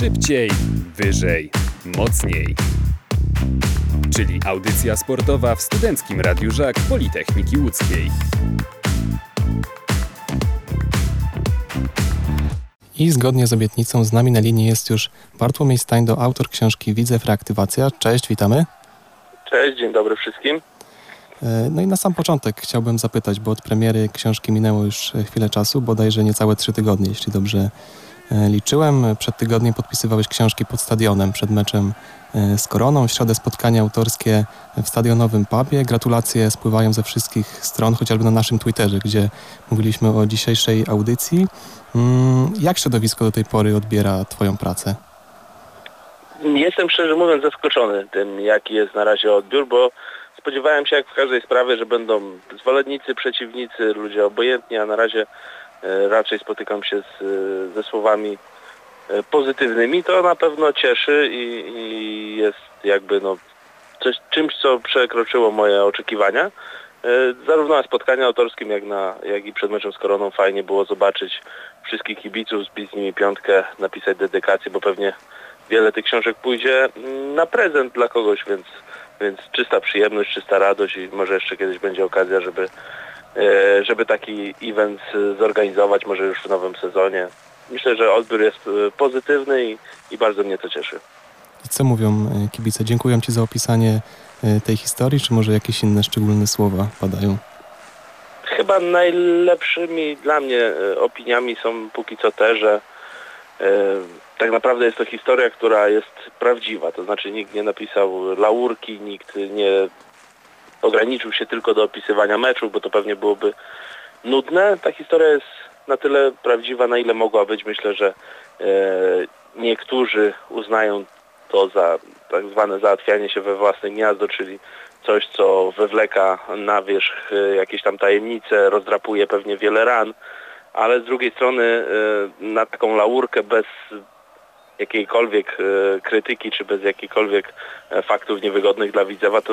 Szybciej, wyżej, mocniej. Czyli audycja sportowa w Studenckim Radiu Żak Politechniki Łódzkiej. I zgodnie z obietnicą z nami na linii jest już Bartłomiej Stańdo, autor książki Widzew Reaktywacja. Cześć, witamy. Cześć, dzień dobry wszystkim. E, no i na sam początek chciałbym zapytać, bo od premiery książki minęło już chwilę czasu, bodajże niecałe trzy tygodnie, jeśli dobrze liczyłem. Przed tygodniem podpisywałeś książki pod stadionem, przed meczem e, z Koroną. W środę spotkania autorskie w stadionowym pubie. Gratulacje spływają ze wszystkich stron, chociażby na naszym Twitterze, gdzie mówiliśmy o dzisiejszej audycji. Mm, jak środowisko do tej pory odbiera Twoją pracę? Jestem szczerze mówiąc zaskoczony tym, jaki jest na razie odbiór, bo spodziewałem się jak w każdej sprawie, że będą zwolennicy, przeciwnicy, ludzie obojętni, a na razie E, raczej spotykam się z, e, ze słowami e, pozytywnymi, to na pewno cieszy i, i jest jakby no coś, czymś, co przekroczyło moje oczekiwania. Zarówno na spotkaniu autorskim, jak, na, jak i przed meczem z Koroną fajnie było zobaczyć wszystkich kibiców, zbić z nimi piątkę, napisać dedykację, bo pewnie wiele tych książek pójdzie na prezent dla kogoś, więc, więc czysta przyjemność, czysta radość i może jeszcze kiedyś będzie okazja, żeby E, żeby taki event zorganizować może już w nowym sezonie. Myślę, że odbiór jest e, pozytywny i, i bardzo mnie to cieszy. I co mówią e, kibice? Dziękuję Ci za opisanie tej historii, czy może jakieś inne szczególne słowa padają? Chyba najlepszymi dla mnie opiniami są póki co te, że tak naprawdę jest to historia, która jest prawdziwa. To znaczy nikt nie napisał laurki, nikt nie ograniczył się tylko do opisywania meczów, bo to pewnie byłoby nudne. Ta historia jest na tyle prawdziwa, na ile mogła być. Myślę, że e, niektórzy uznają to za tak zwane załatwianie się we własne gniazdo, czyli coś, co wywleka na wierzch e, jakieś tam tajemnice, rozdrapuje pewnie wiele ran, ale z drugiej strony e, na taką laurkę bez jakiejkolwiek e, krytyki, czy bez jakichkolwiek faktów niewygodnych dla widzewa, to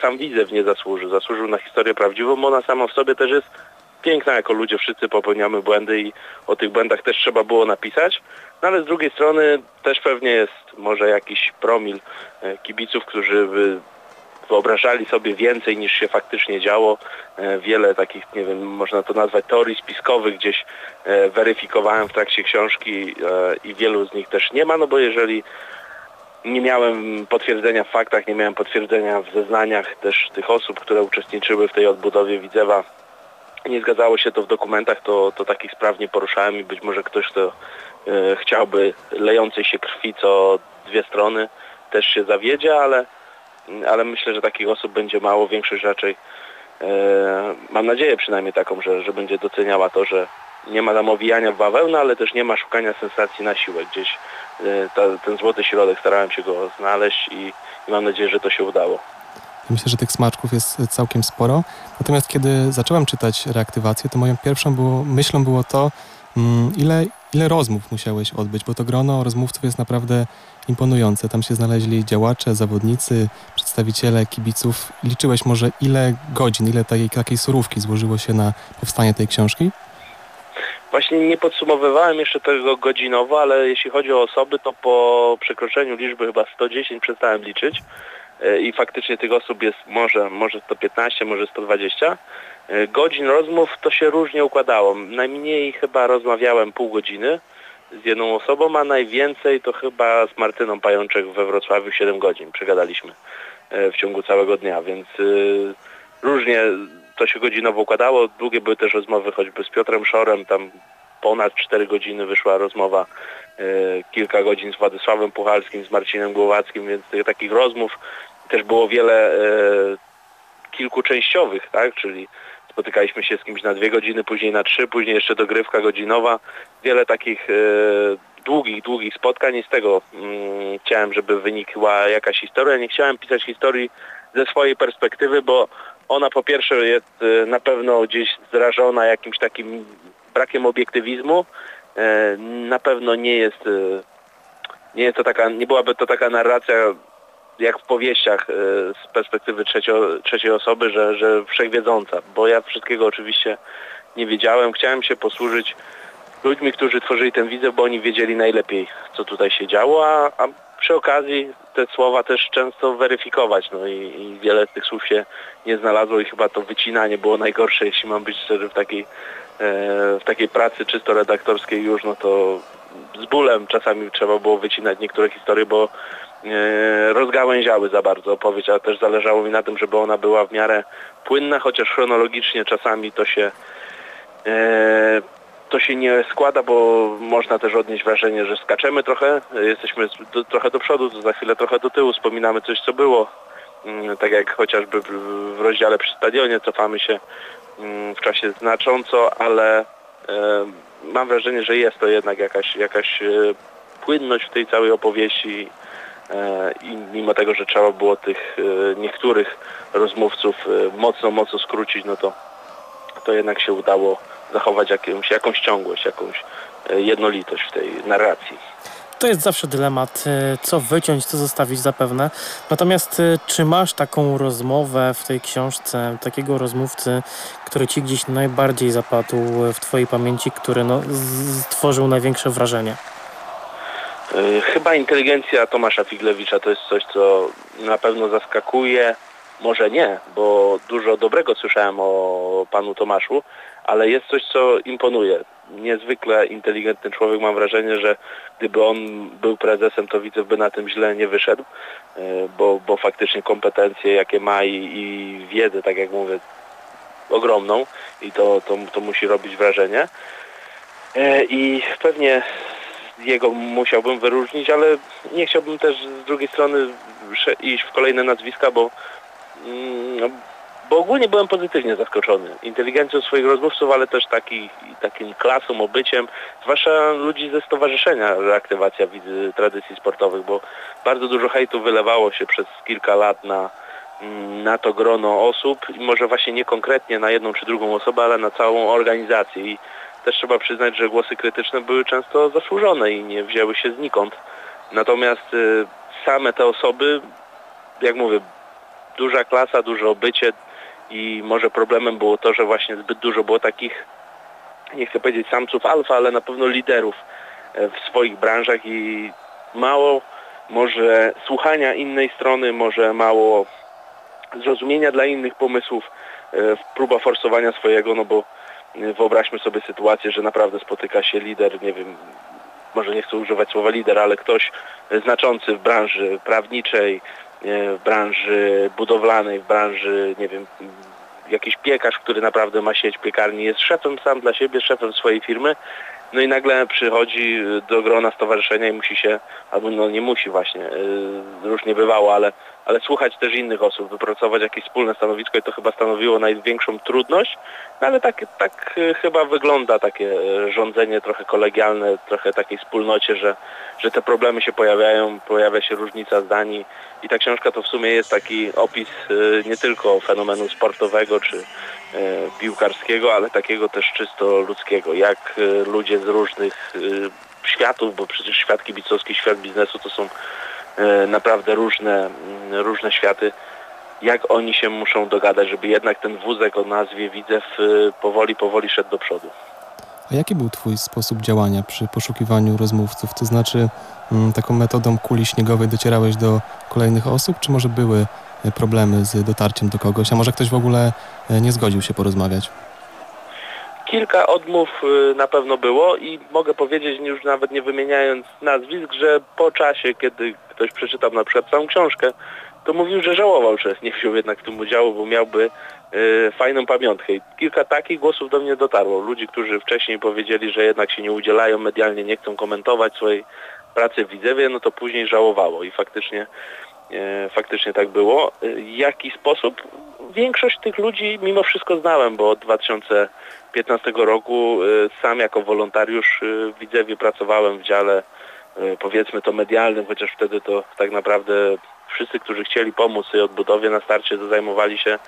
sam Widzew nie zasłużył. Zasłużył na historię prawdziwą, bo ona sama w sobie też jest piękna, jako ludzie wszyscy popełniamy błędy i o tych błędach też trzeba było napisać. No ale z drugiej strony też pewnie jest może jakiś promil e, kibiców, którzy wyobrażali sobie więcej niż się faktycznie działo. E, wiele takich, nie wiem, można to nazwać teorii spiskowych gdzieś e, weryfikowałem w trakcie książki i wielu z nich też nie ma, no bo jeżeli nie miałem potwierdzenia w faktach, nie miałem potwierdzenia w zeznaniach też tych osób, które uczestniczyły w tej odbudowie Widzewa. Nie zgadzało się to w dokumentach, to, to takich spraw nie poruszałem i być może ktoś, kto e, chciałby lejącej się krwi co dwie strony też się zawiedzie, ale, ale myślę, że takich osób będzie mało. Większość raczej e, mam nadzieję przynajmniej taką, że, że będzie doceniała to, że nie ma tam owijania w bawełnę, ale też nie ma szukania sensacji na siłę. Gdzieś e, ta, ten złoty środek starałem się go znaleźć i, i mam nadzieję, że to się udało. Myślę, że tych smaczków jest całkiem sporo. Natomiast kiedy zacząłem czytać reaktywację, to moją pierwszą było, myślą było to, mm, ile, ile rozmów musiałeś odbyć, bo to grono rozmówców jest naprawdę imponujące. Tam się znaleźli działacze, zawodnicy, przedstawiciele kibiców. Liczyłeś może ile godzin, ile takiej, takiej surówki złożyło się na powstanie tej książki? Właśnie nie podsumowywałem jeszcze tego godzinowo, ale jeśli chodzi o osoby, to po przekroczeniu liczby chyba 110 przestałem liczyć e, i faktycznie tych osób jest może, może 115, może 120. E, godzin rozmów to się różnie układało. Najmniej chyba rozmawiałem pół godziny z jedną osobą, a najwięcej to chyba z Martyną Pajączek we Wrocławiu 7 godzin przegadaliśmy e, w ciągu całego dnia, więc różnie to się godzinowo układało. Długie były też rozmowy choćby z Piotrem Szorem, tam ponad 4 godziny wyszła rozmowa, e, kilka godzin z Władysławem Puchalskim, z Marcinem Głowackim, więc tych, takich rozmów też było wiele e, kilkuczęściowych, tak, czyli spotykaliśmy się z kimś na dwie godziny, później na trzy, później jeszcze dogrywka godzinowa, wiele takich e, długich, długich spotkań i z tego mm, chciałem, żeby wynikła jakaś historia. Nie chciałem pisać historii ze swojej perspektywy, bo ona po pierwsze jest y, na pewno gdzieś zrażona jakimś takim brakiem obiektywizmu. E, na pewno nie jest, y, nie jest to taka, nie byłaby to taka narracja jak w powieściach z perspektywy trzecio, trzeciej osoby, że, że wszechwiedząca, bo ja wszystkiego oczywiście nie wiedziałem. Chciałem się posłużyć ludźmi, którzy tworzyli ten widzę, bo oni wiedzieli najlepiej, co tutaj się działo, a, a przy okazji te słowa też często weryfikować, no i, i, wiele z tych słów się nie znalazło i chyba to wycinanie było najgorsze, jeśli mam być szczery, w takiej, e, w takiej pracy czysto redaktorskiej już, no to z bólem czasami trzeba było wycinać niektóre historie, bo e, rozgałęziały za bardzo opowieść, ale też zależało mi na tym, żeby ona była w miarę płynna, chociaż chronologicznie czasami to się e, to się nie składa, bo można też odnieść wrażenie, że skaczemy trochę, jesteśmy do, trochę do przodu, to za chwilę trochę do tyłu, wspominamy coś, co było. Mm, tak jak chociażby w rozdziale przy stadionie cofamy się mm, w czasie znacząco, ale e, mam wrażenie, że jest to jednak jakaś, jakaś e, płynność w tej całej opowieści e, i mimo tego, że trzeba było tych niektórych rozmówców mocno, mocno skrócić, no to, to jednak się udało zachować jakąś, jakąś ciągłość, jakąś e, jednolitość w tej narracji. To jest zawsze dylemat, e, co wyciąć, co zostawić zapewne. Natomiast e, czy masz taką rozmowę w tej książce, takiego rozmówcy, który ci gdzieś najbardziej zapadł w twojej pamięci, który no, stworzył największe wrażenie? Chyba inteligencja Tomasza Figlewicza to jest coś, co na pewno zaskakuje. Może nie, bo dużo dobrego słyszałem o panu Tomaszu, ale jest coś, co imponuje. Niezwykle inteligentny człowiek, mam wrażenie, że gdyby on był prezesem, to widzę, by na tym źle nie wyszedł, e, bo, bo faktycznie kompetencje, jakie ma i, i wiedzę, tak jak mówię, ogromną i to, to, to musi robić wrażenie. E, I pewnie jego musiałbym wyróżnić, ale nie chciałbym też z drugiej strony iść w kolejne nazwiska, bo no, bo ogólnie byłem pozytywnie zaskoczony inteligencją swoich rozmówców, ale też taki, takim klasą, obyciem, zwłaszcza ludzi ze stowarzyszenia Reaktywacja Tradycji Sportowych, bo bardzo dużo hejtu wylewało się przez kilka lat na, mm, na to grono osób i może właśnie nie konkretnie na jedną czy drugą osobę, ale na całą organizację i też trzeba przyznać, że głosy krytyczne były często zasłużone i nie wzięły się znikąd. Natomiast y, same te osoby, jak mówię, duża klasa, duże obycie, i może problemem było to, że właśnie zbyt dużo było takich, nie chcę powiedzieć samców alfa, ale na pewno liderów e, w swoich branżach i mało może słuchania innej strony, może mało zrozumienia dla innych pomysłów, e, próba forsowania swojego, no bo e, wyobraźmy sobie sytuację, że naprawdę spotyka się lider, nie wiem, może nie chcę używać słowa lider, ale ktoś znaczący w branży prawniczej, w branży budowlanej, w branży, nie wiem, jakiś piekarz, który naprawdę ma sieć piekarni, jest szefem sam dla siebie, szefem swojej firmy, no i nagle przychodzi do grona stowarzyszenia i musi się, albo no nie musi właśnie, yy, różnie bywało, ale, ale słuchać też innych osób, wypracować jakieś wspólne stanowisko i to chyba stanowiło największą trudność, no ale tak, tak yy, chyba wygląda takie yy, rządzenie trochę kolegialne, trochę takiej wspólnocie, że, że te problemy się pojawiają, pojawia się różnica zdań i ta książka to w sumie jest taki opis nie tylko fenomenu sportowego czy piłkarskiego, ale takiego też czysto ludzkiego, jak ludzie z różnych światów, bo przecież świat kibicowski, świat biznesu to są naprawdę różne, różne światy, jak oni się muszą dogadać, żeby jednak ten wózek o nazwie Widzew powoli, powoli szedł do przodu. A jaki był Twój sposób działania przy poszukiwaniu rozmówców? To znaczy mm, taką metodą kuli śniegowej docierałeś do kolejnych osób, czy może były e, problemy z dotarciem do kogoś, a może ktoś w ogóle e, nie zgodził się porozmawiać? Kilka odmów e, na pewno było i mogę powiedzieć, już nawet nie wymieniając nazwisk, że po czasie, kiedy ktoś przeczytał na przykład całą książkę, to mówił, że żałował, że nie wziął jednak w tym udziału, bo miałby y, fajną pamiątkę. I kilka takich głosów do mnie dotarło. Ludzi, którzy wcześniej powiedzieli, że jednak się nie udzielają, medialnie nie chcą komentować swojej pracy w Widzewie, no to później żałowało i faktycznie, y, faktycznie tak było. W jaki sposób? Większość tych ludzi mimo wszystko znałem, bo od 2015 roku sam jako wolontariusz w Widzewie pracowałem w dziale powiedzmy to medialnym, chociaż wtedy to tak naprawdę wszyscy, którzy chcieli pomóc tej odbudowie na starcie, to zajmowali się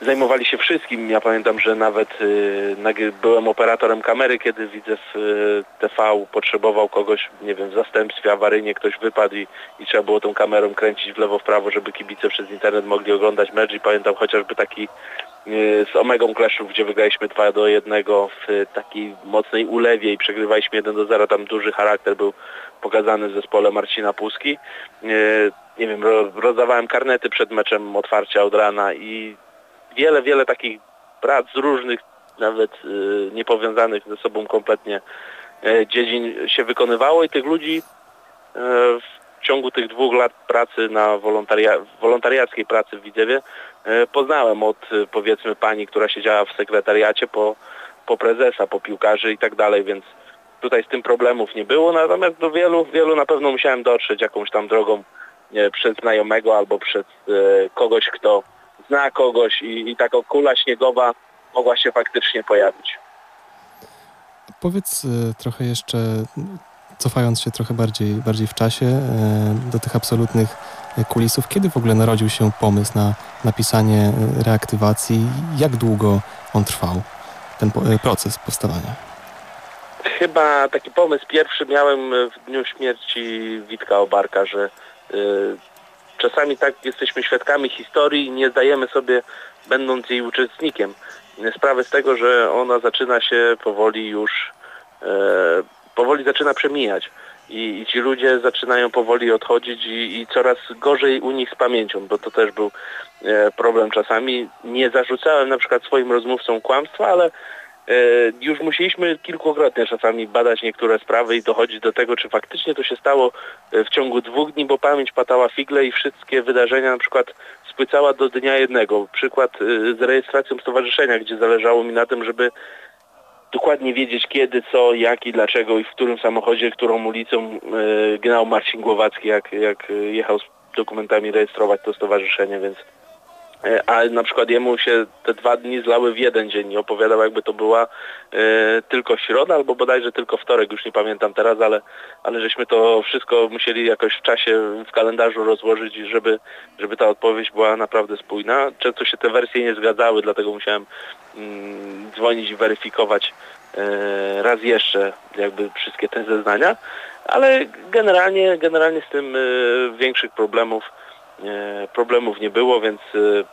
zajmowali się wszystkim. Ja pamiętam, że nawet y, byłem operatorem kamery, kiedy widzę w y, TV potrzebował kogoś, nie wiem, w zastępstwie awaryjnie ktoś wypadł i, i trzeba było tą kamerą kręcić w lewo, w prawo, żeby kibice przez internet mogli oglądać mecz i pamiętam chociażby taki y, z Omegą Kleszów, gdzie wygraliśmy 2 do 1 w takiej mocnej ulewie i przegrywaliśmy 1 do 0, tam duży charakter był pokazany w zespole Marcina Puski. Nie wiem, rozdawałem karnety przed meczem otwarcia od rana i wiele, wiele takich prac z różnych, nawet y, niepowiązanych ze sobą kompletnie y, dziedzin się wykonywało i tych ludzi y, w ciągu tych dwóch lat pracy na wolontaria wolontariackiej pracy w Widzewie poznałem od powiedzmy pani, która siedziała w sekretariacie po, po prezesa, po piłkarzy i tak dalej, więc tutaj z tym problemów nie było, natomiast do wielu, wielu na pewno musiałem dotrzeć jakąś tam drogą nie, przez znajomego albo przez kogoś, kto zna kogoś i, i taka kula śniegowa mogła się faktycznie pojawić. Powiedz y, trochę jeszcze, cofając się trochę bardziej, bardziej w czasie y, do tych absolutnych kulisów, kiedy w ogóle narodził się pomysł na napisanie reaktywacji? Jak długo on trwał, ten proces powstawania? Chyba taki pomysł pierwszy miałem w dniu śmierci Witka Obarka, że czasami tak jesteśmy świadkami historii i nie zdajemy sobie, będąc jej uczestnikiem, sprawy z tego, że ona zaczyna się powoli już, e, powoli zaczyna przemijać. I, I, ci ludzie zaczynają powoli odchodzić i, i, coraz gorzej u nich z pamięcią, bo to też był e, problem czasami. Nie zarzucałem na przykład swoim rozmówcom kłamstwa, ale już musieliśmy kilkukrotnie czasami badać niektóre sprawy i dochodzić do tego, czy faktycznie to się stało e, w ciągu dwóch dni, bo pamięć patała figle i wszystkie wydarzenia na przykład spłycała do dnia jednego. Przykład e, z rejestracją stowarzyszenia, gdzie zależało mi na tym, żeby dokładnie wiedzieć kiedy, co, jak i dlaczego i w którym samochodzie, którą ulicą generał Marcin Głowacki, jak, jak jechał z dokumentami rejestrować to stowarzyszenie, więc E, a na przykład jemu się te dwa dni zlały w jeden dzień i opowiadał jakby to była e, tylko środa albo bodajże tylko wtorek, już nie pamiętam teraz, ale, ale żeśmy to wszystko musieli jakoś w czasie w kalendarzu rozłożyć, żeby, żeby ta odpowiedź była naprawdę spójna. Często się te wersje nie zgadzały, dlatego musiałem mm, dzwonić i weryfikować e, raz jeszcze jakby wszystkie te zeznania, ale generalnie, generalnie z tym e, większych problemów E, problemów nie było, więc e,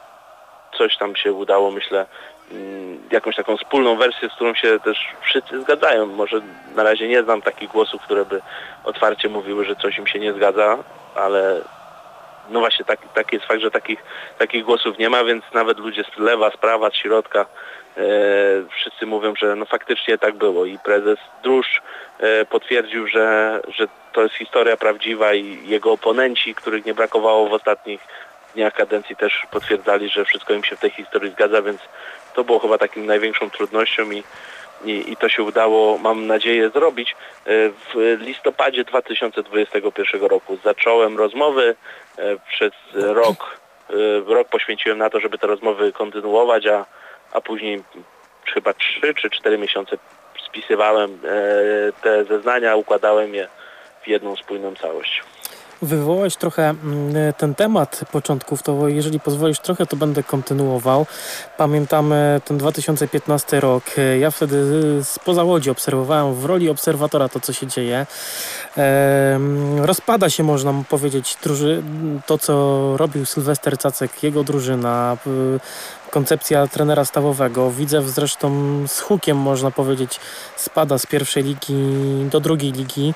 coś tam się udało, myślę, mm, jakąś taką wspólną wersję, z którą się też wszyscy zgadzają. Może na razie nie znam takich głosów, które by otwarcie mówiły, że coś im się nie zgadza, ale no właśnie tak, taki jest fakt, że takich, takich głosów nie ma, więc nawet ludzie z lewa, z prawa, z środka e, wszyscy mówią, że no faktycznie tak było. I prezes Drusz e, potwierdził, że, że to jest historia prawdziwa i jego oponenci, których nie brakowało w ostatnich dniach kadencji też potwierdzali, że wszystko im się w tej historii zgadza, więc to było chyba takim największą trudnością i, i, i to się udało, mam nadzieję, zrobić. E, w listopadzie 2021 roku zacząłem rozmowy, e, przez rok, e, rok poświęciłem na to, żeby te rozmowy kontynuować, a, a później chyba 3 czy 4 miesiące spisywałem te zeznania, układałem je w jedną spójną całość. Wywołałeś trochę mm, ten temat początków, to jeżeli pozwolisz trochę, to będę kontynuował. Pamiętamy ten 2015 rok. Ja wtedy spoza Łodzi obserwowałem w roli obserwatora to, co się dzieje. Rozpada się, można powiedzieć, to, co robił Sylwester Cacek, jego drużyna, koncepcja trenera stawowego. Widzę zresztą z hukiem, można powiedzieć, spada z pierwszej ligi do drugiej ligi.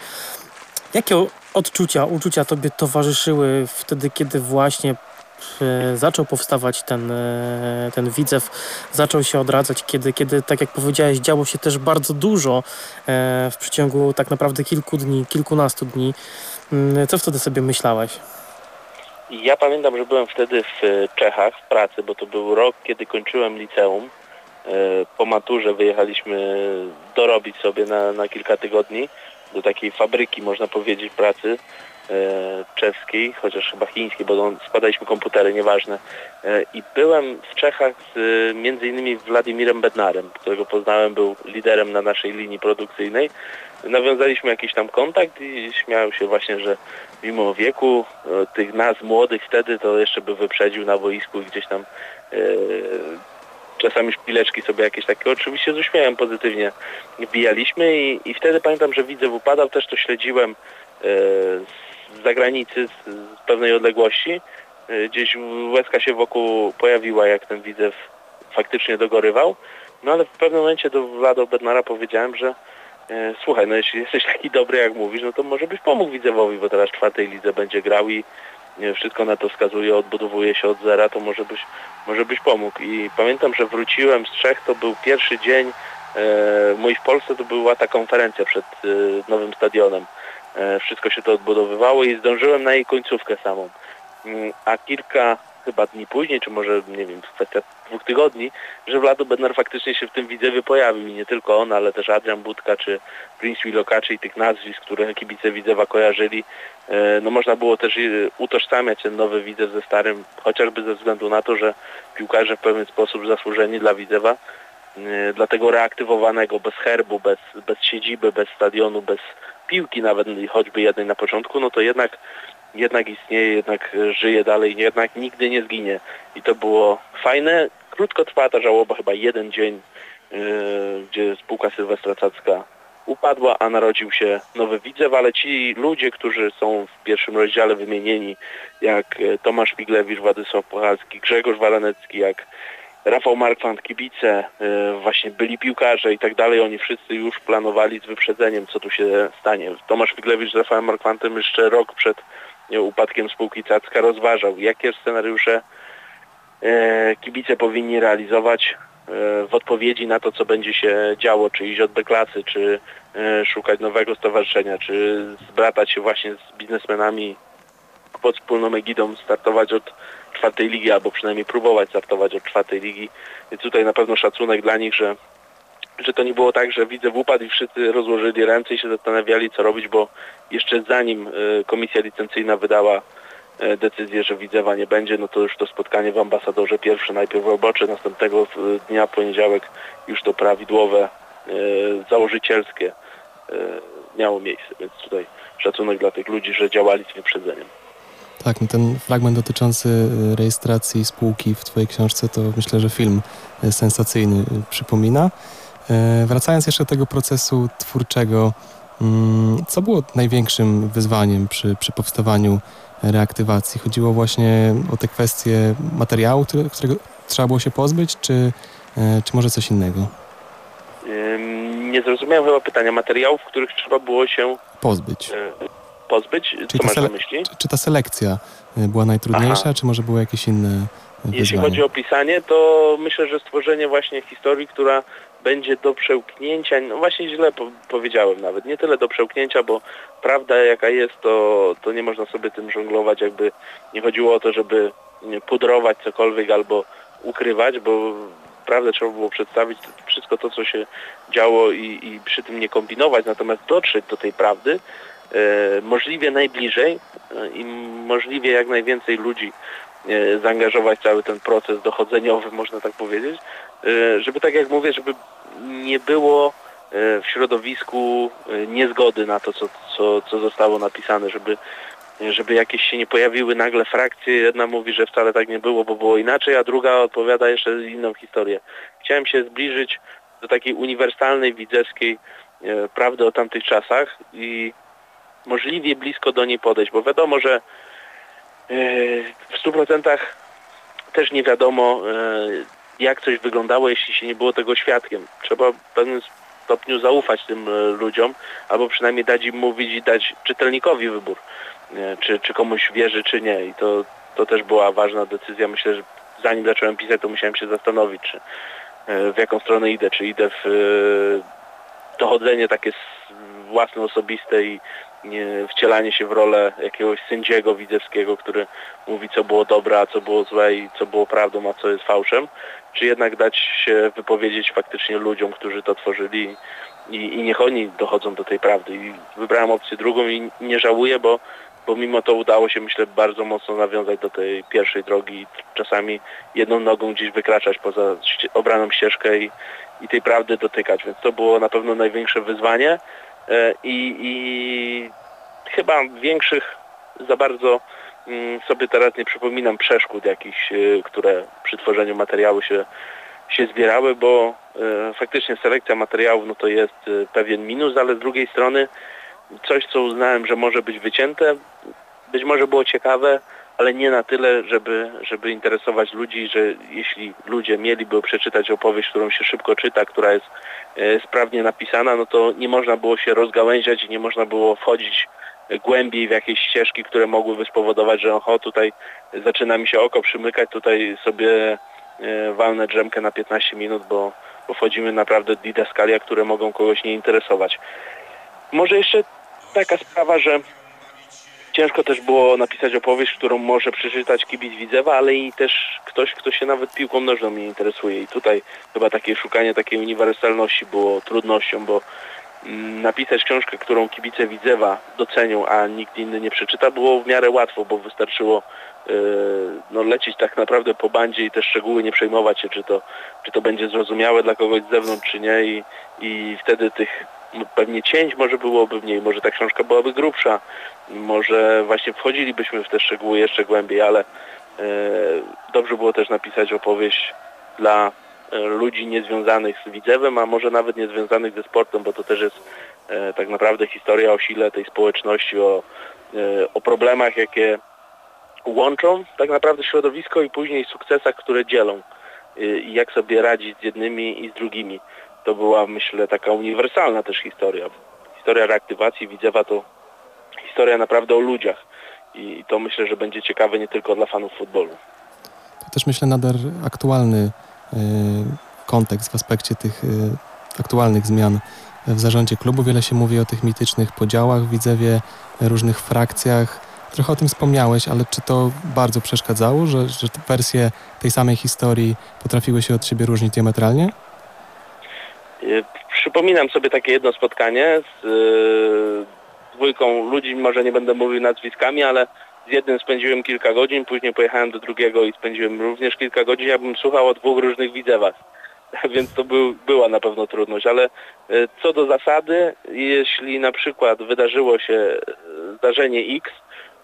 Jakie odczucia, uczucia Tobie towarzyszyły wtedy, kiedy właśnie e, zaczął powstawać ten, e, ten widzew, zaczął się odradzać, kiedy, kiedy, tak jak powiedziałeś, działo się też bardzo dużo e, w przeciągu tak naprawdę kilku dni, kilkunastu dni. Mm, co wtedy sobie myślałeś? Ja pamiętam, że byłem wtedy w Czechach w pracy, bo to był rok, kiedy kończyłem liceum. Po maturze wyjechaliśmy dorobić sobie na, na kilka tygodni do takiej fabryki, można powiedzieć, pracy e, czeskiej, chociaż chyba chińskiej, bo składaliśmy komputery, nieważne. E, I byłem w Czechach z między innymi Władimirem Bednarem, którego poznałem, był liderem na naszej linii produkcyjnej. Nawiązaliśmy jakiś tam kontakt i śmiał się właśnie, że mimo wieku e, tych nas młodych wtedy to jeszcze by wyprzedził na boisku i gdzieś tam czasami szpileczki sobie jakieś takie, oczywiście z uśmiechem pozytywnie wbijaliśmy i, i wtedy pamiętam, że widzę upadał, też to śledziłem z zagranicy, z, z pewnej odległości. Gdzieś łezka się wokół pojawiła, jak ten widzew faktycznie dogorywał. No ale w pewnym momencie do Vlado Bednara powiedziałem, że e, słuchaj, no jeśli jesteś taki dobry jak mówisz, no to może byś pomógł Widzewowi, bo teraz czwartej lidze będzie grał i wszystko na to wskazuje, odbudowuje się od zera, to może byś, może byś pomógł. I pamiętam, że wróciłem z Czech, to był pierwszy dzień e, mój w Polsce, to była ta konferencja przed e, nowym stadionem. E, wszystko się to odbudowywało i zdążyłem na jej końcówkę samą. Mm, a kilka chyba dni później, czy może, nie wiem, kwestia dwóch że Vlado Bednar faktycznie się w tym Widzewie pojawił i nie tylko on, ale też Adrian Budka czy Prince Wilokaczy i tych nazwisk, które kibice Widzewa kojarzyli. E, no można było też e, utożsamiać ten nowy Widzew ze starym, chociażby ze względu na to, że piłkarze w pewien sposób zasłużeni dla Widzewa, e, dlatego reaktywowanego bez herbu, bez, bez siedziby, bez stadionu, bez piłki nawet choćby jednej na początku, no to jednak jednak istnieje, jednak żyje dalej, jednak nigdy nie zginie. I to było fajne. Krótko trwała ta żałoba, chyba jeden dzień, yy, gdzie spółka Sylwestra Cacka upadła, a narodził się nowy Widzew, ale ci ludzie, którzy są w pierwszym rozdziale wymienieni, jak e, Tomasz Piglewicz, Władysław Puchalski, Grzegorz Walanecki, jak Rafał Markwant, kibice, e, właśnie byli piłkarze i tak dalej, oni wszyscy już planowali z wyprzedzeniem, co tu się stanie. Tomasz Piglewicz z Rafałem Markwantem jeszcze rok przed upadkiem spółki Cacka rozważał, jakie scenariusze e, kibice powinni realizować e, w odpowiedzi na to, co będzie się działo, czy iść od B-klasy, czy e, szukać nowego stowarzyszenia, czy zbratać się właśnie z biznesmenami pod wspólną egidą, startować od czwartej ligi, albo przynajmniej próbować startować od czwartej ligi. Więc tutaj na pewno szacunek dla nich, że że to nie było tak, że widzę w upadł i wszyscy rozłożyli ręce i się zastanawiali, co robić, bo jeszcze zanim e, komisja licencyjna wydała e, decyzję, że Widzewa nie będzie, no to już to spotkanie w ambasadorze pierwsze, najpierw robocze, następnego dnia poniedziałek już to prawidłowe, e, założycielskie miało miejsce, więc tutaj szacunek dla tych ludzi, że działali z wyprzedzeniem. Tak, no ten fragment dotyczący rejestracji spółki w Twojej książce to myślę, że film sensacyjny przypomina. E, wracając jeszcze do tego procesu twórczego, mm, co było największym wyzwaniem przy, przy powstawaniu reaktywacji? Chodziło właśnie o te kwestie materiału, którego trzeba było się pozbyć, czy, e, czy może coś innego? Nie zrozumiałem chyba pytania. Materiałów, których trzeba było się pozbyć. E, pozbyć? Czyli co masz na myśli? Czy, czy, ta selekcja była najtrudniejsza, Aha. czy może były jakieś inne wyzwania? Jeśli chodzi o pisanie, to myślę, że stworzenie właśnie historii, która będzie do przełknięcia, no właśnie źle po powiedziałem nawet, nie tyle do przełknięcia, bo prawda jaka jest, to, to nie można sobie tym żonglować, jakby nie chodziło o to, żeby pudrować cokolwiek albo ukrywać, bo prawdę trzeba było przedstawić, wszystko to, co się działo i, i przy tym nie kombinować, natomiast dotrzeć do tej prawdy e, możliwie najbliżej e, i możliwie jak najwięcej ludzi e, zaangażować cały ten proces dochodzeniowy, można tak powiedzieć, e, żeby tak jak mówię, żeby nie było e, w środowisku e, niezgody na to, co, co, co zostało napisane, żeby, żeby jakieś się nie pojawiły nagle frakcje. Jedna mówi, że wcale tak nie było, bo było inaczej, a druga odpowiada jeszcze inną historię. Chciałem się zbliżyć do takiej uniwersalnej, widzewskiej e, prawdy o tamtych czasach i możliwie blisko do niej podejść, bo wiadomo, że w 100% też nie wiadomo, jak coś wyglądało, jeśli się nie było tego świadkiem. Trzeba w pewnym stopniu zaufać tym e, ludziom, albo przynajmniej dać im mówić i dać czytelnikowi wybór, czy, czy komuś wierzy, czy nie. I to, to też była ważna decyzja. Myślę, że zanim zacząłem pisać, to musiałem się zastanowić, czy e, w jaką stronę idę, czy idę w e, dochodzenie takie własne, osobiste i wcielanie się w rolę jakiegoś sędziego widzewskiego, który mówi co było dobre, a co było złe i co było prawdą, a co jest fałszem, czy jednak dać się wypowiedzieć faktycznie ludziom, którzy to tworzyli i, i niech oni dochodzą do tej prawdy. I wybrałem opcję drugą i nie żałuję, bo, bo mimo to udało się myślę bardzo mocno nawiązać do tej pierwszej drogi i czasami jedną nogą gdzieś wykraczać poza obraną ścieżkę i, i tej prawdy dotykać. Więc to było na pewno największe wyzwanie. E, i, i chyba większych za bardzo sobie teraz nie przypominam przeszkód jakichś, y, które przy tworzeniu materiału się, się zbierały, bo y, faktycznie selekcja materiałów no to jest y, pewien minus, ale z drugiej strony coś, co uznałem, że może być wycięte, być może było ciekawe, ale nie na tyle, żeby, żeby interesować ludzi, że jeśli ludzie mieliby przeczytać opowieść, którą się szybko czyta, która jest e, sprawnie napisana, no to nie można było się rozgałęziać i nie można było wchodzić głębiej w jakieś ścieżki, które mogłyby spowodować, że oho, tutaj zaczyna mi się oko przymykać, tutaj sobie e, walnę drzemkę na 15 minut, bo, wchodzimy naprawdę didaskalia, które mogą kogoś nie interesować. Może jeszcze taka sprawa, że ciężko też było napisać opowieść, którą może przeczytać kibic Widzewa, ale i też ktoś, kto się nawet piłką nożną nie interesuje. I tutaj chyba takie szukanie takiej uniwersalności było trudnością, bo napisać książkę, którą kibice Widzewa docenią, a nikt inny nie przeczyta, było w miarę łatwo, bo wystarczyło yy, no, lecieć tak naprawdę po bandzie i te szczegóły nie przejmować się, czy to, czy to będzie zrozumiałe dla kogoś z zewnątrz, czy nie. I, i wtedy tych pewnie cięć może byłoby mniej, może ta książka byłaby grubsza, może właśnie wchodzilibyśmy w te szczegóły jeszcze głębiej, ale e, dobrze było też napisać opowieść dla e, ludzi niezwiązanych z widzewem, a może nawet niezwiązanych ze sportem, bo to też jest e, tak naprawdę historia o sile tej społeczności, o, o problemach, jakie łączą tak naprawdę środowisko i później sukcesach, które dzielą i jak sobie radzić z jednymi i z drugimi to była, myślę, taka uniwersalna też historia. Historia reaktywacji Widzewa to historia naprawdę o ludziach i to myślę, że będzie ciekawe nie tylko dla fanów futbolu. To też myślę nader aktualny kontekst w aspekcie tych y, aktualnych zmian w zarządzie klubu. Wiele się mówi o tych mitycznych podziałach Widzewie, różnych frakcjach. Trochę o tym wspomniałeś, ale czy to bardzo przeszkadzało, że, że wersje tej samej historii potrafiły się od siebie różnić diametralnie? Y, przypominam sobie takie jedno spotkanie z y, dwójką ludzi, może nie będę mówił nazwiskami, ale z jednym spędziłem kilka godzin, później pojechałem do drugiego i spędziłem również kilka godzin. Ja bym słuchał o dwóch różnych widzewach, więc to był, była na pewno trudność, ale y, co do zasady, jeśli na przykład wydarzyło się zdarzenie X,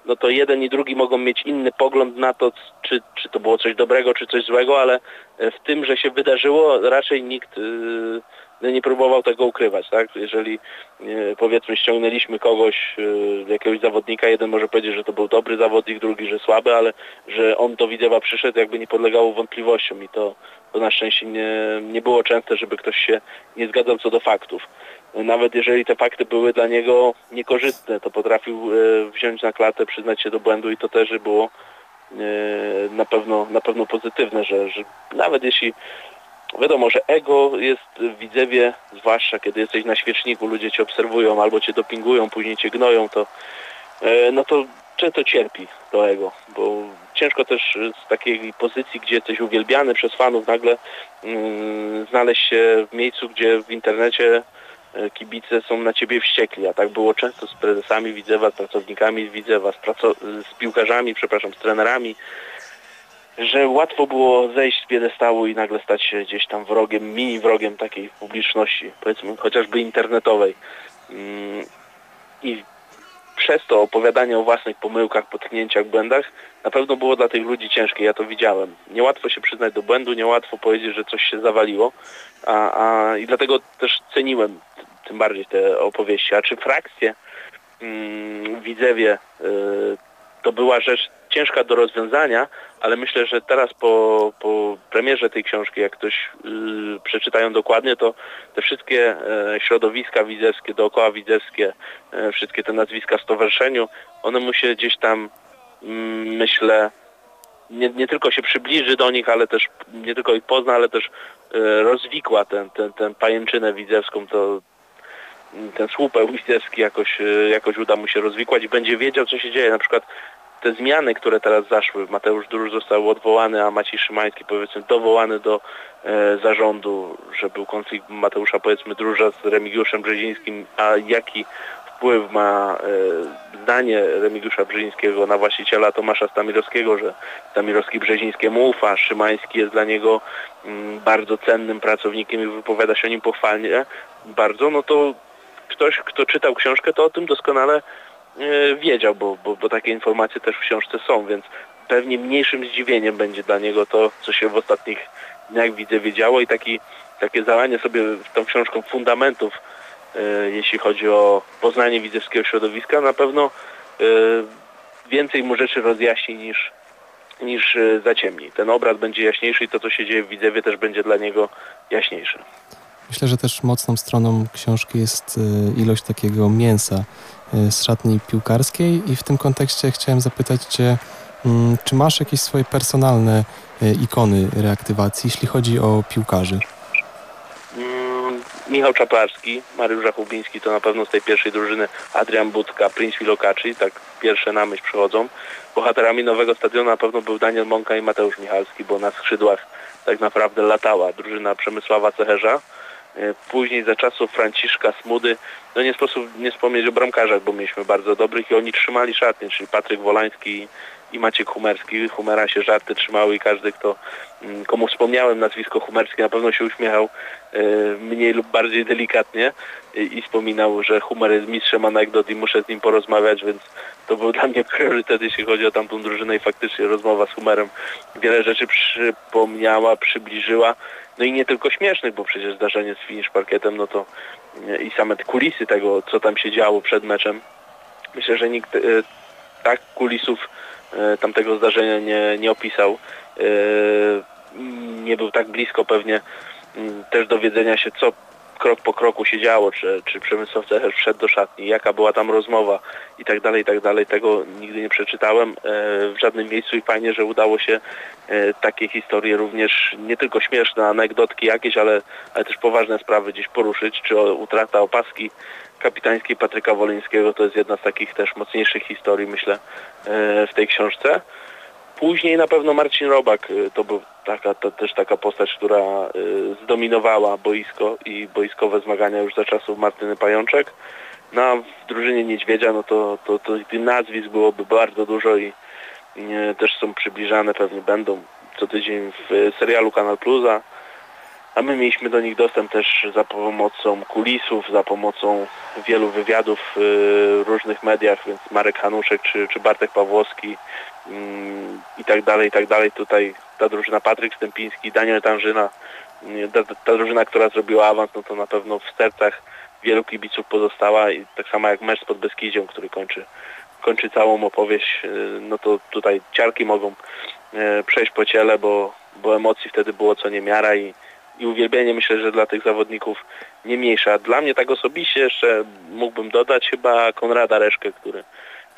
no to jeden i drugi mogą mieć inny pogląd na to, czy, czy to było coś dobrego, czy coś złego, ale w tym, że się wydarzyło, raczej nikt nie próbował tego ukrywać, tak? Jeżeli e, powiedzmy ściągnęliśmy kogoś, e, jakiegoś zawodnika, jeden może powiedzieć, że to był dobry zawodnik, drugi, że słaby, ale że on do Widzewa przyszedł, jakby nie podlegało wątpliwościom i to, to na szczęście nie, nie było częste, żeby ktoś się nie zgadzał co do faktów. Nawet jeżeli te fakty były dla niego niekorzystne, to potrafił e, wziąć na klatę, przyznać się do błędu i to też było na pewno, na pewno pozytywne, że, że nawet jeśli Wiadomo, że ego jest w widzewie, zwłaszcza kiedy jesteś na świeczniku, ludzie cię obserwują albo cię dopingują, później cię gnoją, to e, no to często cierpi to ego, bo ciężko też z takiej pozycji, gdzie jesteś uwielbiany przez fanów, nagle mm, znaleźć się w miejscu, gdzie w internecie e, kibice są na ciebie wściekli, a tak było często z prezesami Widzewa, z pracownikami Widzewa, z, z piłkarzami, przepraszam, z trenerami, że łatwo było zejść z piedestału i nagle stać się gdzieś tam wrogiem, mini wrogiem takiej publiczności, powiedzmy chociażby internetowej. Mm, I przez to opowiadanie o własnych pomyłkach, potknięciach, błędach na pewno było dla tych ludzi ciężkie, ja to widziałem. Niełatwo się przyznać do błędu, niełatwo powiedzieć, że coś się zawaliło a, a, i dlatego też ceniłem tym bardziej te opowieści. A czy frakcje mm, Widzewie y, to była rzecz ciężka do rozwiązania, ale myślę, że teraz po, po premierze tej książki, jak ktoś yy, przeczytają dokładnie, to te wszystkie e, środowiska widzewskie, dookoła widzewskie, e, wszystkie te nazwiska stowarzyszeniu, one mu się gdzieś tam, mm, myślę, nie, nie, tylko się przybliży do nich, ale też nie tylko ich pozna, ale też e, rozwikła tę ten, ten pajęczynę widzewską, to ten słupeł widzewski jakoś, jakoś uda mu się rozwikłać i będzie wiedział, co się dzieje. Na przykład te zmiany, które teraz zaszły, Mateusz Dróż został odwołany, a Maciej Szymański powiedzmy dowołany do e, zarządu, że był konflikt Mateusza powiedzmy Dróża z Remigiuszem Brzezińskim, a jaki wpływ ma e, zdanie Remigiusza Brzezińskiego na właściciela Tomasza Stamirowskiego, że Stamirowski Brzezińskiemu ufa, Szymański jest dla niego m, mm, bardzo cennym pracownikiem i wypowiada się o nim pochwalnie bardzo, no to ktoś, kto czytał książkę, to o tym doskonale wiedział, bo, bo, bo takie informacje też w książce są, więc pewnie mniejszym zdziwieniem będzie dla niego to, co się w ostatnich dniach widzę wiedziało i taki, takie zalanie sobie tą książką fundamentów, e, jeśli chodzi o poznanie widzewskiego środowiska, na pewno e, więcej mu rzeczy rozjaśni niż, niż e, zaciemni. Ten obraz będzie jaśniejszy i to, co się dzieje w Widzewie też będzie dla niego jaśniejsze. Myślę, że też mocną stroną książki jest e, ilość takiego mięsa e, z szatni piłkarskiej i w tym kontekście chciałem zapytać Cię, mm, czy masz jakieś swoje personalne e, ikony reaktywacji, jeśli chodzi o piłkarzy? Mm, Michał Czaplarski, Mariusz Zachubiński to na pewno z tej pierwszej drużyny Adrian Budka, Prince Wilokaczy, tak pierwsze na myśl przychodzą. Bohaterami nowego stadionu na pewno był Daniel Mąka i Mateusz Michalski, bo na skrzydłach tak naprawdę latała drużyna Przemysława Cecherza. E, Później za czasów Franciszka Smudy, no nie sposób nie wspomnieć o bramkarzach, bo mieliśmy bardzo dobrych i oni trzymali szatnie, czyli Patryk Wolański i Maciek Humerski. Humera się żarty trzymały i każdy, kto mm, komu wspomniałem nazwisko Humerski, na pewno się uśmiechał e, mniej lub bardziej delikatnie i, i wspominał, że Humer jest mistrzem anegdot i muszę z nim porozmawiać, więc to był dla mnie priorytet, jeśli chodzi o tamtą drużynę i faktycznie rozmowa z Humerem wiele rzeczy przypomniała, przybliżyła. No i nie tylko śmiesznych, bo przecież zdarzenie z finish parkietem, no to e, i same kulisy tego, co tam się działo przed meczem. Myślę, że nikt e, tak kulisów e, tamtego zdarzenia nie, nie opisał. Nie był tak blisko pewnie też dowiedzenia się, co krok po kroku się działo, czy, czy Przemysław Cecherz wszedł do szatni, jaka była tam rozmowa i tak dalej, i tak dalej. Tego nigdy nie przeczytałem e, w żadnym miejscu i fajnie, że udało się e, takie historie również, nie tylko śmieszne, anegdotki jakieś, ale, ale też poważne sprawy gdzieś poruszyć, czy utrata opaski kapitańskiej Patryka Wolyńskiego, to jest jedna z takich też mocniejszych historii, myślę, e, w tej książce. Później na pewno Marcin Robak, y, to był taka, to też taka postać, która y, zdominowała boisko i boiskowe zmagania już za czasów Martyny Pajączek. No a w drużynie Niedźwiedzia, no to, to, to tych nazwisk byłoby bardzo dużo i, i y, też są przybliżane, pewnie będą co tydzień w serialu Kanal Plusa. A my mieliśmy do nich dostęp też za pomocą kulisów, za pomocą wielu wywiadów w różnych mediach, więc Marek Hanuszek czy, czy Bartek Pawłowski mm, i tak dalej, i tak dalej. Tutaj ta drużyna Patryk Stępiński, Daniel Tanżyna, mm, ta, ta drużyna, która zrobiła awans, no to na pewno w sercach wielu kibiców pozostała i tak samo jak mecz z Podbeskidzią, który kończy, kończy całą opowieść, y, no to tutaj ciarki mogą przejść po ciele, bo, bo emocji wtedy było co niemiara i i uwielbienie myślę, że dla tych zawodników nie mniejsza. Dla mnie tak osobiście jeszcze mógłbym dodać chyba Konrada Reszkę, który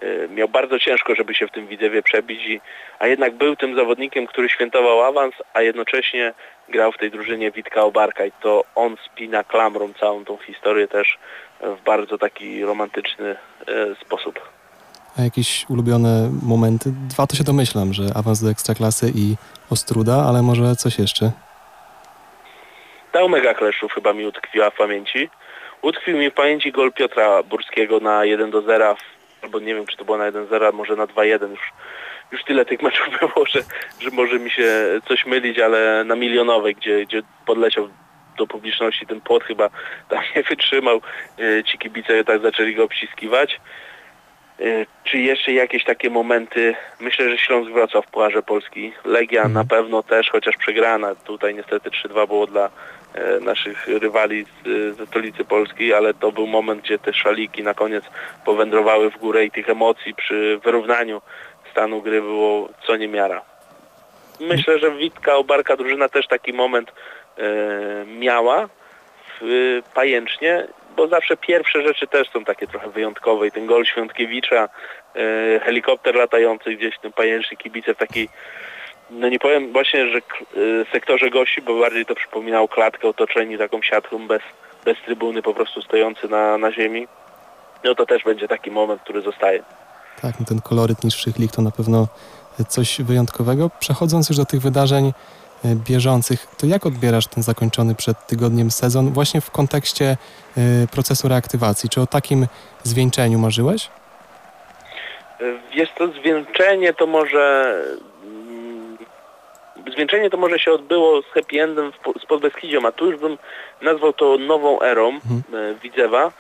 y, miał bardzo ciężko, żeby się w tym Widzewie przebić, a jednak był tym zawodnikiem, który świętował awans, a jednocześnie grał w tej drużynie Witka Obarka i to on spina klamrą całą tą historię też w bardzo taki romantyczny y, sposób. A jakieś ulubione momenty? Dwa to się domyślam, że awans do Ekstraklasy i Ostruda, ale może coś jeszcze? Ta Omega Kleszów chyba mi utkwiła w pamięci. Utkwił mi w pamięci gol Piotra Burskiego na 1 do 0, albo nie wiem czy to było na 1-0, może na 2-1 już. Już tyle tych meczów było, że, że może mi się coś mylić, ale na milionowej, gdzie, gdzie podleciał do publiczności ten płot chyba tam nie wytrzymał. E, Ci kibice tak zaczęli go obciskiwać. E, Czy jeszcze jakieś takie momenty? Myślę, że Śląsk Wrocław w Pucharze Polski. Legia Mhm. na pewno też, chociaż przegrana. Tutaj niestety 3-2 było dla naszych rywali z, ze stolicy Polski, ale to był moment, gdzie te szaliki na koniec powędrowały w górę i tych emocji przy wyrównaniu stanu gry było co niemiara. Myślę, że Witka Obarka drużyna też taki moment e, miała w e, Pajęcznie, bo zawsze pierwsze rzeczy też są takie trochę wyjątkowe i ten gol Świątkiewicza, e, helikopter latający gdzieś w tym Pajęcznie, kibice w takiej no nie powiem właśnie, że y, sektorze gości, bo bardziej to przypominało klatkę otoczeni taką siatką bez, bez trybuny, po prostu stojący na, na ziemi. No to też będzie taki moment, który zostaje. Tak, no ten koloryt niższych lig to na pewno coś wyjątkowego. Przechodząc już do tych wydarzeń e, bieżących, to jak odbierasz ten zakończony przed tygodniem sezon właśnie w kontekście e, procesu reaktywacji? Czy o takim zwieńczeniu marzyłeś? Y, Jest to zwieńczenie, to może zwieńczenie to może się odbyło z happy endem z Podbeskidzią, a tu już bym nazwał to nową erą mhm. E, Widzewa.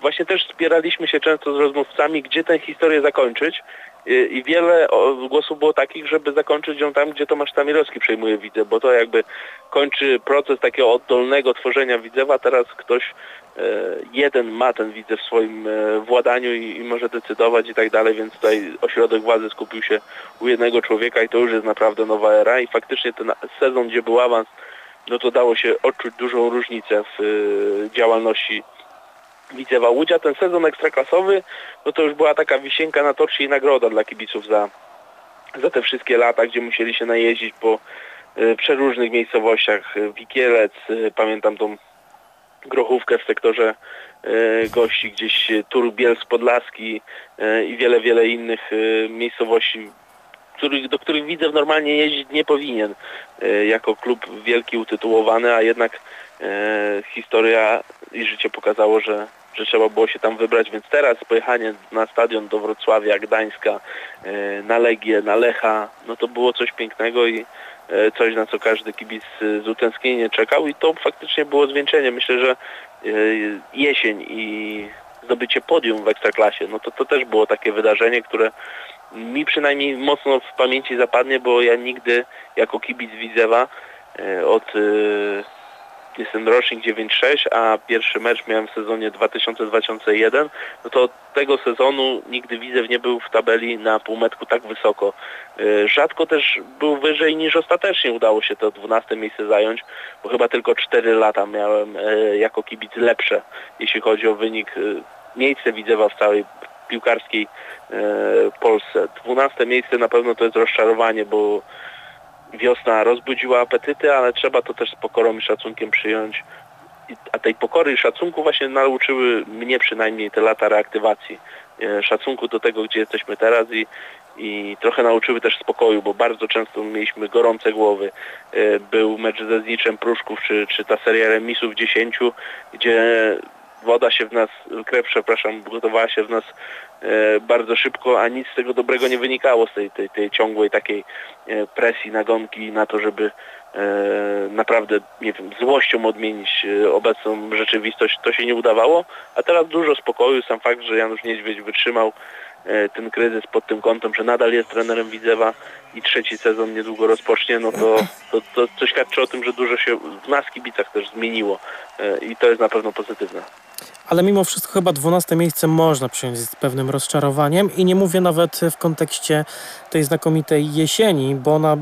Właśnie też spieraliśmy się często z rozmówcami, gdzie tę historię zakończyć. I wiele głosów było takich, żeby zakończyć ją tam, gdzie Tomasz Tamirowski przejmuje Widzew, bo to jakby kończy proces takiego oddolnego tworzenia Widzewa, teraz ktoś e, jeden ma ten Widzew w swoim e, władaniu i, i może decydować i tak dalej, więc tutaj ośrodek władzy skupił się u jednego człowieka i to już jest naprawdę nowa era. I faktycznie ten sezon, gdzie był awans, no to dało się odczuć dużą różnicę w e, działalności Widzewa Łudzia. Ten sezon ekstraklasowy, no to już była taka wisienka na torcie i nagroda dla kibiców za, za te wszystkie lata, gdzie musieli się najeździć po y, przeróżnych miejscowościach. Wikielec, y, pamiętam tą grochówkę w sektorze y, gości, gdzieś Tur Bielsk Podlaski i wiele, wiele innych miejscowości, których, do których Widzew normalnie jeździć nie powinien jako klub wielki utytułowany, a jednak historia i życie pokazało, że, że trzeba było się tam wybrać, więc teraz pojechanie na stadion do Wrocławia, Gdańska, e, na Legię, na Lecha, no to było coś pięknego i e, coś, na co każdy kibic z utęsknieniem czekał i to faktycznie było zwieńczenie. Myślę, że e, jesień i zdobycie podium w Ekstraklasie, no to to też było takie wydarzenie, które mi przynajmniej mocno w pamięci zapadnie, bo ja nigdy jako kibic Widzewa od jestem rocznik 9-6, a pierwszy mecz miałem w sezonie 2000-2001, no to od tego sezonu nigdy Widzew nie był w tabeli na półmetku tak wysoko. E, rzadko też był wyżej niż ostatecznie udało się to 12 miejsce zająć, bo chyba tylko 4 lata miałem e, jako kibic lepsze, jeśli chodzi o wynik e, miejsce Widzewa w całej piłkarskiej Polsce. 12 miejsce na pewno to jest rozczarowanie, bo wiosna rozbudziła apetyty, ale trzeba to też z pokorą i szacunkiem przyjąć. A tej pokory i szacunku właśnie nauczyły mnie przynajmniej te lata reaktywacji. E, szacunku do tego, gdzie jesteśmy teraz i, i trochę nauczyły też spokoju, bo bardzo często mieliśmy gorące głowy. E, był mecz ze Zniczem Pruszków, czy, czy ta seria remisów 10, gdzie woda się w nas, krew, przepraszam, gotowała się w nas e, bardzo szybko, a nic z tego dobrego nie wynikało z tej, tej, tej ciągłej takiej e, presji, nagonki na to, żeby e, naprawdę, nie wiem, złością odmienić obecną rzeczywistość. To się nie udawało, a teraz dużo spokoju. Sam fakt, że Janusz Niedźwiedź wytrzymał ten kryzys pod tym kątem, że nadal jest trenerem Widzewa i trzeci sezon niedługo rozpocznie, no to, to, to, to świadczy o tym, że dużo się w nas kibicach też zmieniło i to jest na pewno pozytywne ale mimo wszystko chyba 12 miejsce można przyjąć z pewnym rozczarowaniem i nie mówię nawet w kontekście tej znakomitej jesieni, bo ona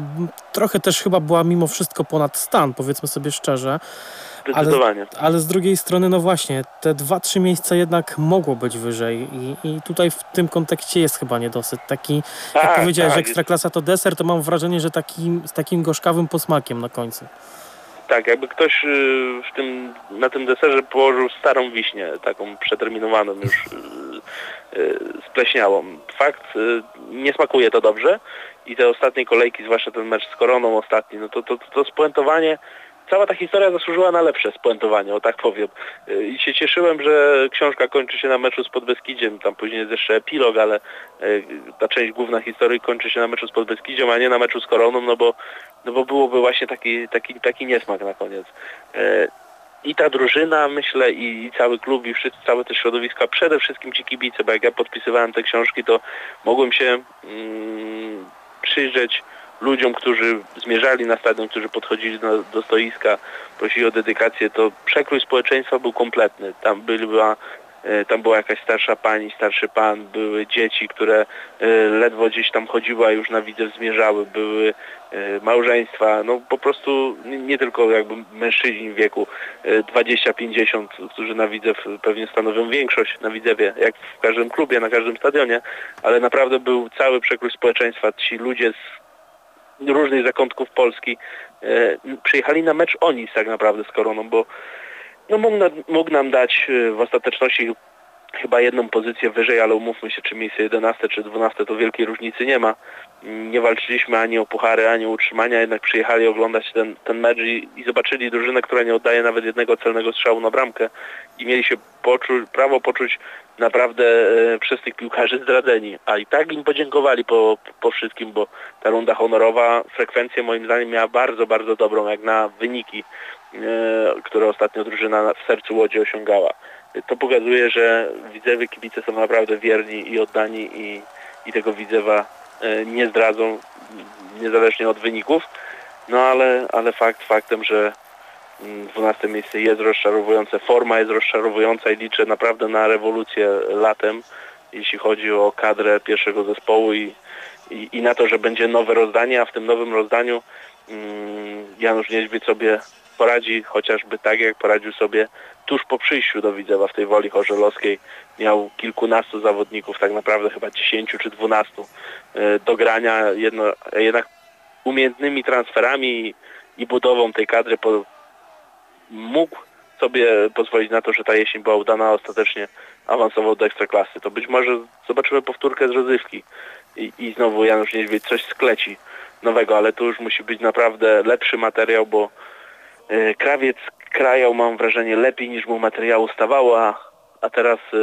trochę też chyba była mimo wszystko ponad stan, powiedzmy sobie szczerze. Ale, ale z drugiej strony, no właśnie, te dwa, trzy miejsca jednak mogło być wyżej i, i tutaj w tym kontekście jest chyba niedosyt. Taki, tak, jak powiedziałeś, tak. że ekstraklasa to deser, to mam wrażenie, że takim, z takim gorzkawym posmakiem na końcu. Tak, jakby ktoś y, w tym, na tym deserze położył starą wiśnię, taką przeterminowaną już y, y, spleśniałą. Fakt, nie smakuje to dobrze i te ostatnie kolejki, zwłaszcza ten mecz z Koroną ostatni, no to, to, to, to spuentowanie cała ta historia zasłużyła na lepsze spuentowanie, o tak powiem. I się cieszyłem, że książka kończy się na meczu z Podbeskidziem, tam później jest jeszcze epilog, ale ta część główna historii kończy się na meczu z Podbeskidziem, a nie na meczu z Koroną, no bo no bo byłoby właśnie taki, taki, taki niesmak na koniec. E, I ta drużyna, myślę, i cały klub, i wszyscy, całe te środowisko, a przede wszystkim ci kibice, bo jak ja podpisywałem te książki, to mogłem się mm, przyjrzeć ludziom, którzy zmierzali na stadion, którzy podchodzili do, do stoiska, prosili o dedykację, to przekrój społeczeństwa był kompletny. Tam była E, tam była jakaś starsza pani, starszy pan, były dzieci, które e, ledwo gdzieś tam chodziły, a już na widzę zmierzały, były e, małżeństwa, no po prostu nie tylko jakby mężczyźni w wieku 20-50, którzy na Widzew pewnie stanowią większość na Widzewie, jak w każdym klubie, na każdym stadionie, ale naprawdę był cały przekrój społeczeństwa, ci ludzie z różnych zakątków Polski przyjechali na mecz oni tak naprawdę z Koroną, bo no mógł, mógł nam dać y, w ostateczności chyba jedną pozycję wyżej, ale umówmy się, czy miejsce 11 czy 12 to wielkiej różnicy nie ma. Nie walczyliśmy ani o puchary, ani o utrzymania, jednak przyjechali oglądać ten, ten mecz i, i zobaczyli drużynę, która nie oddaje nawet jednego celnego strzału na bramkę i mieli się poczu prawo poczuć naprawdę e, przez tych piłkarzy zdradzeni. A i tak im podziękowali po, po wszystkim, bo ta runda honorowa frekwencję moim zdaniem miała bardzo, bardzo dobrą, jak na wyniki, e, które ostatnio drużyna w sercu Łodzi osiągała to pokazuje, że widzewie kibice są naprawdę wierni i oddani i, i tego widzewa e, nie zdradzą niezależnie od wyników. No ale, ale fakt faktem, że 12 mm, miejsce jest rozczarowujące, forma jest rozczarowująca i liczę naprawdę na rewolucję latem, jeśli chodzi o kadrę pierwszego zespołu i, i, i na to, że będzie nowe rozdanie, a w tym nowym rozdaniu mm, Janusz Niedźwiedź sobie poradzi chociażby tak, jak poradził sobie tuż po przyjściu do Widzewa w tej Woli Chorzelowskiej. Miał kilkunastu zawodników, tak naprawdę chyba dziesięciu czy dwunastu e, do grania, jedno, jednak umiejętnymi transferami i budową tej kadry po, mógł sobie pozwolić na to, że ta jesień była udana, ostatecznie awansował do ekstraklasy. To być może zobaczymy powtórkę z rozrywki i, i znowu Janusz Niedźwiedź coś skleci nowego, ale tu już musi być naprawdę lepszy materiał, bo krawiec krajał, mam wrażenie, lepiej niż mu materiału stawało, a, a teraz e,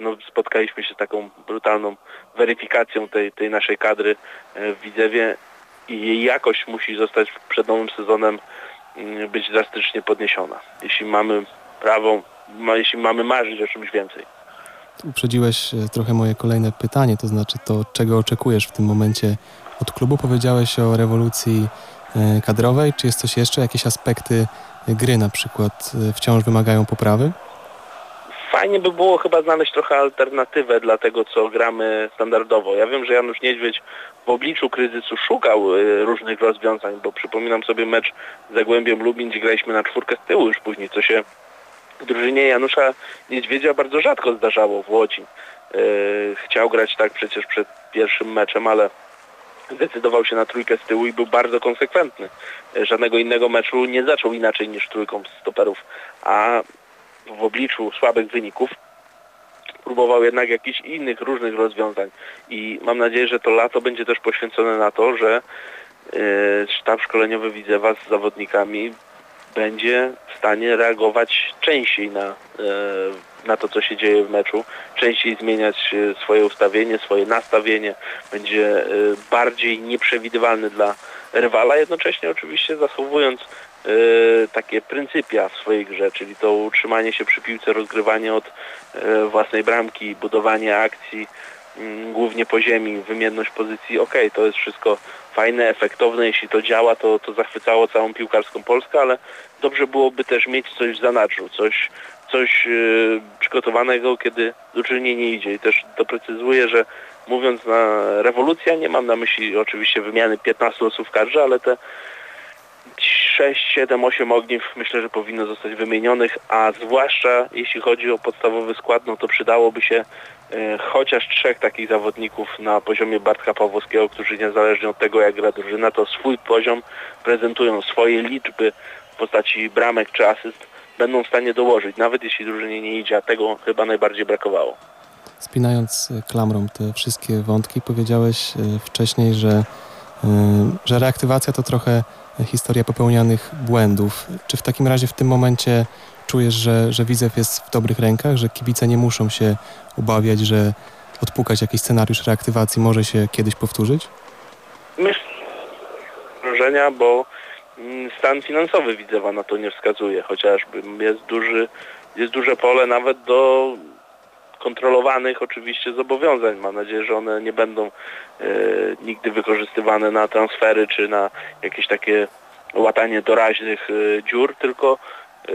no, spotkaliśmy się z taką brutalną weryfikacją tej, tej naszej kadry e, w Widzewie i jej jakość musi zostać przed nowym sezonem mm, być drastycznie podniesiona. Jeśli mamy prawo, jeśli mamy marzyć o czymś więcej. Uprzedziłeś trochę moje kolejne pytanie, to znaczy to, czego oczekujesz w tym momencie od klubu. Powiedziałeś o rewolucji E, kadrowej? Czy jest coś jeszcze? Jakieś aspekty gry na przykład e, wciąż wymagają poprawy? Fajnie by było chyba znaleźć trochę alternatywę dla tego, co gramy standardowo. Ja wiem, że Janusz Niedźwiedź w obliczu kryzysu szukał e, różnych rozwiązań, bo przypominam sobie mecz z Zagłębiem Lubin, gdzie graliśmy na czwórkę z tyłu już później, co się w drużynie Janusza Niedźwiedzia bardzo rzadko zdarzało w Łodzi. Chciał grać tak przecież przed pierwszym meczem, ale zdecydował się na trójkę z tyłu i był bardzo konsekwentny. Żadnego innego meczu nie zaczął inaczej niż trójką stoperów, a w obliczu słabych wyników próbował jednak jakichś innych różnych rozwiązań i mam nadzieję, że to lato będzie też poświęcone na to, że e, sztab szkoleniowy Widzewa z zawodnikami będzie w stanie reagować częściej na, e, na to, co się dzieje w meczu, częściej zmieniać e, swoje ustawienie, swoje nastawienie, będzie e, bardziej nieprzewidywalny dla rywala, jednocześnie oczywiście zachowując takie pryncypia w swojej grze, czyli to utrzymanie się przy piłce, rozgrywanie od własnej bramki, budowanie akcji, mm, głównie po ziemi, wymienność pozycji, ok, to jest wszystko fajne, efektowne, jeśli to działa, to, to zachwycało całą piłkarską Polskę, ale dobrze byłoby też mieć coś w zanadrzu, coś, coś yy, przygotowanego, kiedy drużynie nie idzie. I też doprecyzuję, że mówiąc na rewolucja, nie mam na myśli oczywiście wymiany 15 osób w kadrze, ale te 6, 7, 8 ogniw myślę, że powinno zostać wymienionych, a zwłaszcza jeśli chodzi o podstawowy skład, no to przydałoby się e, chociaż trzech takich zawodników na poziomie Bartka Pawłowskiego, którzy niezależnie od tego jak gra drużyna, to swój poziom prezentują, swoje liczby w postaci bramek czy asyst będą w stanie dołożyć, nawet jeśli drużynie nie idzie, a tego chyba najbardziej brakowało. Spinając e, klamrą te wszystkie wątki, powiedziałeś e, wcześniej, że, że reaktywacja to trochę historia popełnianych błędów. Czy w takim razie w tym momencie czujesz, że, że Widzew jest w dobrych rękach, że kibice nie muszą się obawiać, że odpukać jakiś scenariusz reaktywacji może się kiedyś powtórzyć? Myślę, wrażenia, bo stan finansowy Widzewa na to nie wskazuje, chociażby jest duży, jest duże pole nawet do kontrolowanych oczywiście zobowiązań. Mam nadzieję, że one nie będą e, nigdy wykorzystywane na transfery czy na jakieś takie łatanie doraźnych e, dziur, tylko, e,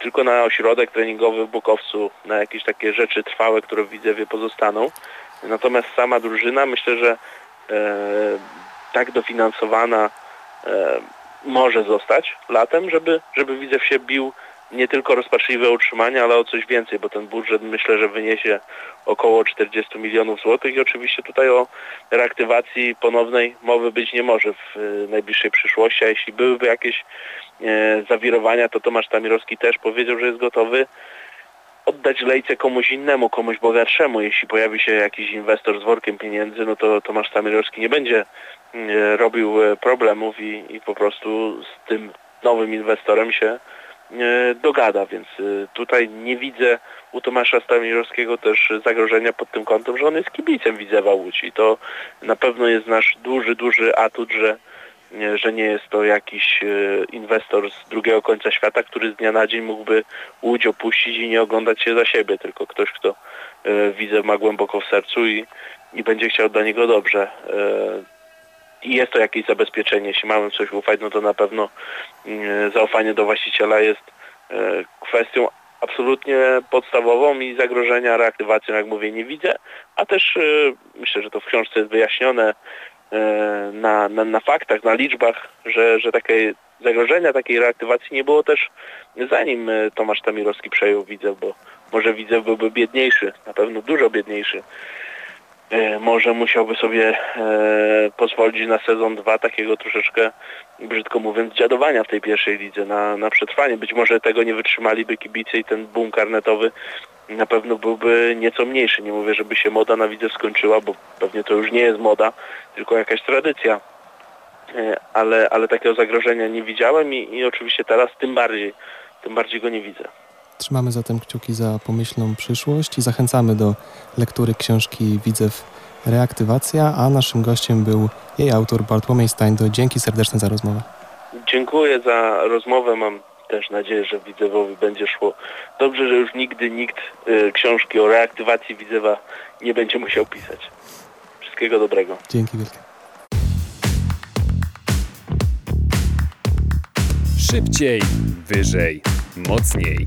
tylko na ośrodek treningowy w Bukowcu, na jakieś takie rzeczy trwałe, które w Widzewie pozostaną. Natomiast sama drużyna myślę, że tak dofinansowana może zostać latem, żeby, żeby Widzew się bił nie tylko rozpaczliwe utrzymanie, ale o coś więcej, bo ten budżet myślę, że wyniesie około 40 milionów złotych i oczywiście tutaj o reaktywacji ponownej mowy być nie może w e, najbliższej przyszłości, a jeśli byłyby jakieś e, zawirowania, to Tomasz Tamirowski też powiedział, że jest gotowy oddać lejce komuś innemu, komuś bogatszemu. Jeśli pojawi się jakiś inwestor z workiem pieniędzy, no to Tomasz Tamirowski nie będzie robił e, problemów i, i po prostu z tym nowym inwestorem się e, dogada, więc tutaj nie widzę u Tomasza Stamirowskiego też zagrożenia pod tym kątem, że on jest kibicem Widzewa Łódź i to na pewno jest nasz duży, duży atut, że że nie jest to jakiś e, inwestor z drugiego końca świata, który z dnia na dzień mógłby Łódź opuścić i nie oglądać się za siebie, tylko ktoś, kto e, widzę ma głęboko w sercu i, i będzie chciał dla niego dobrze. E, I jest to jakieś zabezpieczenie. Jeśli mamy coś ufać, no to na pewno zaufanie do właściciela jest kwestią absolutnie podstawową i zagrożenia reaktywacją, jak mówię, nie widzę, a też myślę, że to w książce jest wyjaśnione, E, na, na, na faktach, na liczbach, że, że takie zagrożenia takiej reaktywacji nie było też zanim e, Tomasz Tamirowski przejął Widzew, bo może Widzew byłby biedniejszy, na pewno dużo biedniejszy. E, może musiałby sobie pozwolić na sezon 2 takiego troszeczkę, brzydko mówiąc, dziadowania w tej pierwszej lidze na, na przetrwanie. Być może tego nie wytrzymaliby kibice i ten boom karnetowy na pewno byłby nieco mniejszy. Nie mówię, żeby się moda na widzę skończyła, bo pewnie to już nie jest moda, tylko jakaś tradycja. E, ale, ale takiego zagrożenia nie widziałem i, i oczywiście teraz tym bardziej, tym bardziej go nie widzę. Trzymamy zatem kciuki za pomyślną przyszłość i zachęcamy do lektury książki Widzew Reaktywacja, a naszym gościem był jej autor Bartłomiej Stańdo. Dzięki serdeczne za rozmowę. Dziękuję za rozmowę. Mam też nadzieję, że Widzewowi będzie szło dobrze, że już nigdy nikt y, książki o reaktywacji Widzewa nie będzie musiał pisać. Wszystkiego dobrego. Dzięki wielkie. Szybciej, wyżej, mocniej